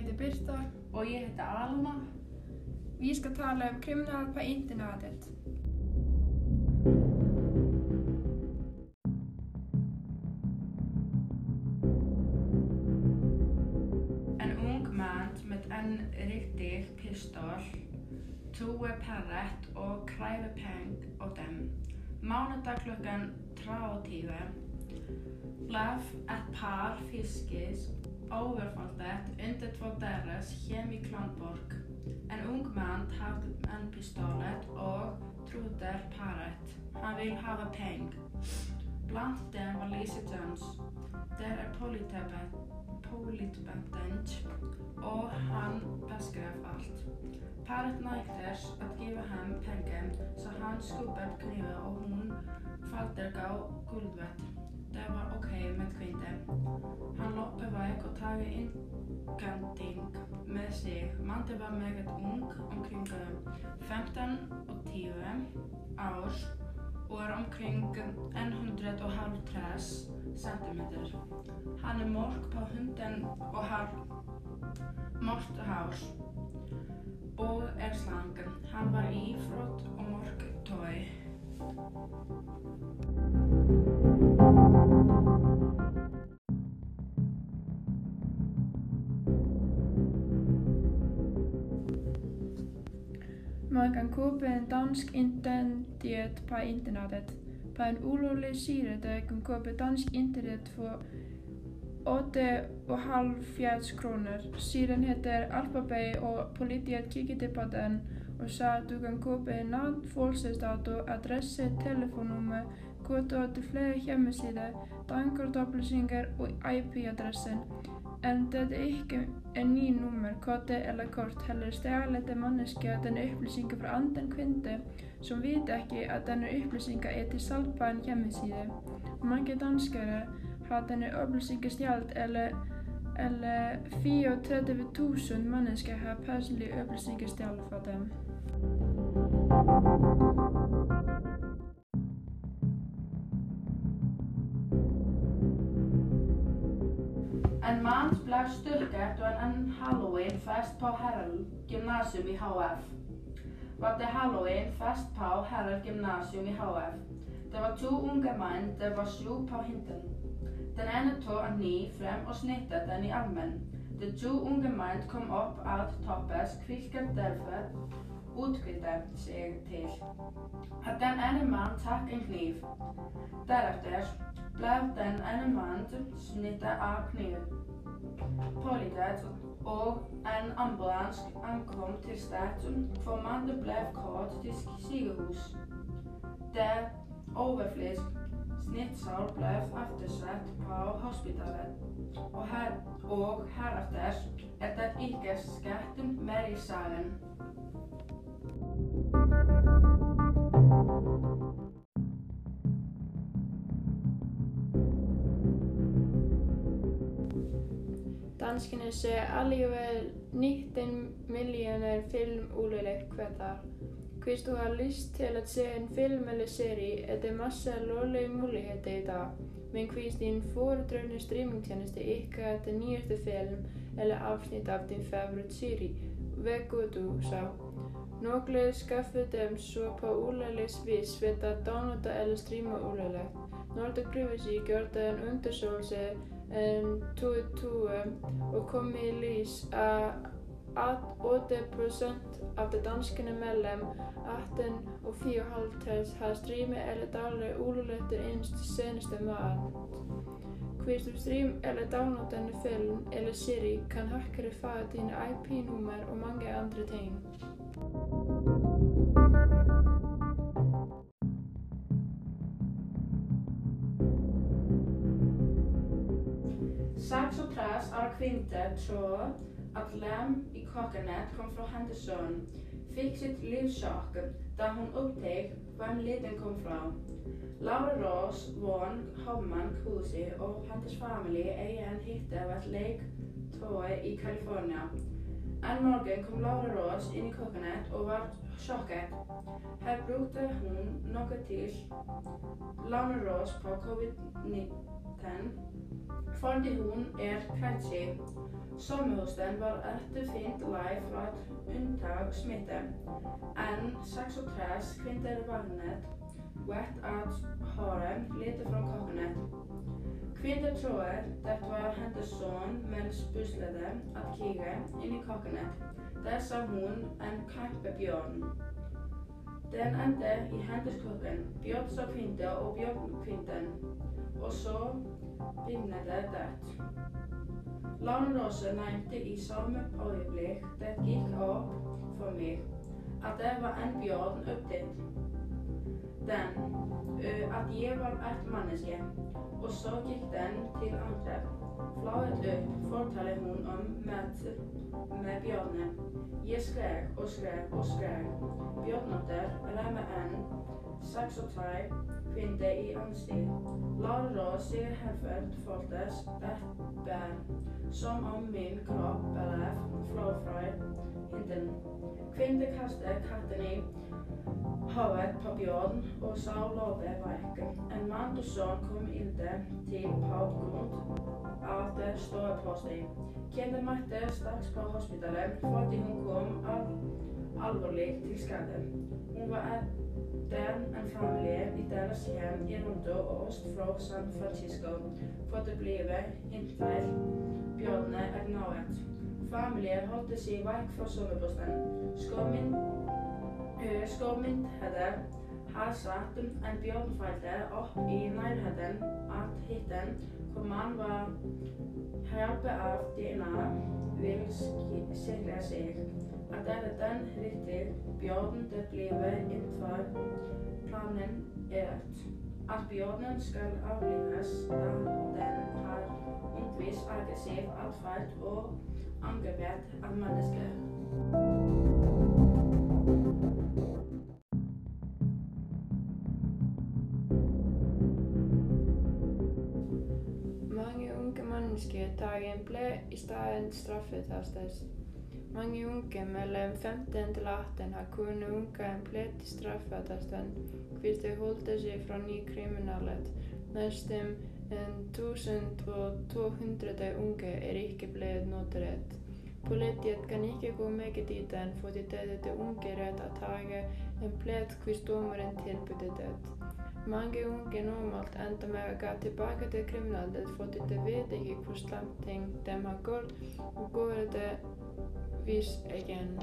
heiti Birta. Og ég heiti Alma. Vi ska tala om kriminal på internetet. En ung man med en riktig pistol trúi parrett og kræfi peng á dem. Mánudag klukkan 30 blev ett par fiskis överfallet under två deras hem i Klanborg. En ung man hade en pistolet och trodde paret. Han vill ha peng. Bland dem var Lisa Jones. Der er politbendent og hann beskrev alt. Paret nægtes að gefa hann pengen så hann skubbet kniven og hún falder á gulvet. Det var ok med kvinnan. Hann loppi veik og tagi innkending með sig. Mandi var meget ung, omkring 15 og 10 árs og er omkring 150 cm. Hann er morg på hunden og har mort hár og er slang. Hann var ífrott og morg tói. Man kan köpa en dansk internet på internetet. På en ulovlig side der kan köpa dansk internet for 8,5 krónur. Síðan heter Alphabet og politiet kiggade på den och sa att du kan köpa namn, födelsedato, adress, telefonnummer, kvitto till flera hemsidor, dankkortupplýsingar og IP-adressen. En det er ikke en ný nummer, kode eller kort, heller stjálete manneskja denne upplýsingar frá andan kvindi som vita ekki að denne upplýsingar er til salg på en hjemmeside. Mange danskere har denne upplýsingar stjålet eller, eller 34.000 mennesker har personlige upplýsingar stjålet fra dem. En man blev styrket då en halloweenfest på Herrel gymnasium i HF. Var det halloweenfest på Herrel gymnasium i HF. Det var to unge menn, det var sju på hinten. Den ene tog en kniv frem og snittet den i armen. De to unge menn kom opp av toppes, hvilket derfor utkvidde seg til at den ene mann tok en kniv. Deretter ble den ene mann snittet av kniven. Politiet og en ambulans ankom til stedet, hvor mannen ble kåret til sykehus. Der overflisk snittsår ble eftersett på hospitalet, og, her, og herefter er det ikke skjedd mer i saken. Danskerne ser alligevel 19 millioner film ólöglegt hvert år. Hvis du har lyst til at se en film eller serie, er det masser af lovlige muligheder i dag. Men hvis din foretrukne streamingtjeneste ikke har den nyeste film eller afsnit af din favoritserie, hvad gør du så? Nogle skaffer dem så på ulovlig vis ved at downloade eller streame ulovligt. Nordic Privacy gjorde en undersøgelse en 2020 og kom i lys at 8% af de danskerne mellem 18 og 54 har streamet eller downloadet ulovligt den eneste seneste måned. Hvis du stream eller downloader en film eller serie, kan hackere få dine IP-nummer og mange andre ting. Seks og tres ára kvinda tror at Lam i kokkenet kom fra hennes søn, fikk sitt livssjokk da hun opptek hvem lyden kom fra. Laura Ross von Hoffman Kusi og hennes familie eier en hytte ved lake i California. En morgun kom Laura Ross inn í kokkanett og var sjokkert. Her brukte hún nokkuð til Ross på covid-19 fordi hun er kraftig. Sommerhosten var etterfint lei fra et unntak smitte. En 36 kvinner våknet vett at håret lite fra kokkanett. Kvinner tror dette var hennes sønn mens puslet at kigge inn i kokkanett. Der sa hun en kjempebjørn. Den endte i hennes kjøkken. og så og bjørnkvinnen. Og så begynte det. Landlåsen nevnte i samme øyeblikk det gikk opp for meg at det var en bjørn opptatt. Den, at jeg var et menneske. Og så gikk den til angrep. Flauet opp forteller hun om møtet med bjørnen. Jeg skrek og skrek og skrek. Bjørnete rammer en 36 kvinne i ansikt. Lara sier herfra fortes et bær, som om min kropp ble flå fra hinden. Kvinnen kastet katten i havet på bjørn og sa love veik. En mann og sønn kom inn til på på seg. Kvinnen møtte straks på hospitalet fordi hun kom al alvorlig til skade. Hun var etter en familie i deres hjem i Rondo og øst fra San Francisco for å bli inntil bjørnene er nået. Familien holdt seg vekk fra sommerposten. Skommen Skåmynd satt en bjørnfalte opp i nærheten av hytten hvor man var hjelpe av DNA vil sikre seg at er den riktige bjørnen det blir innenfor planen er at bjørnen skal avlives da den har utvist aggressiv atferd og angrepet av mennesker. Unge mennesker tar en ble i stedet straffetastes. Mange unge mellom 15 til 18 har kunnet unge en til straffeattesten hvis de holdt seg fra ny kriminalitet. Nesten 1200 unge er ikke blitt notert. Politiet kan ikke gå meget dit enn fordi det er det unge rett å ta en plett hvis dommeren tilbyr det. Mange unge normalt ender med å gå tilbake til kriminalitet fordi de vet ikke hvor slemt ting de har gjort, og går det vis igjen.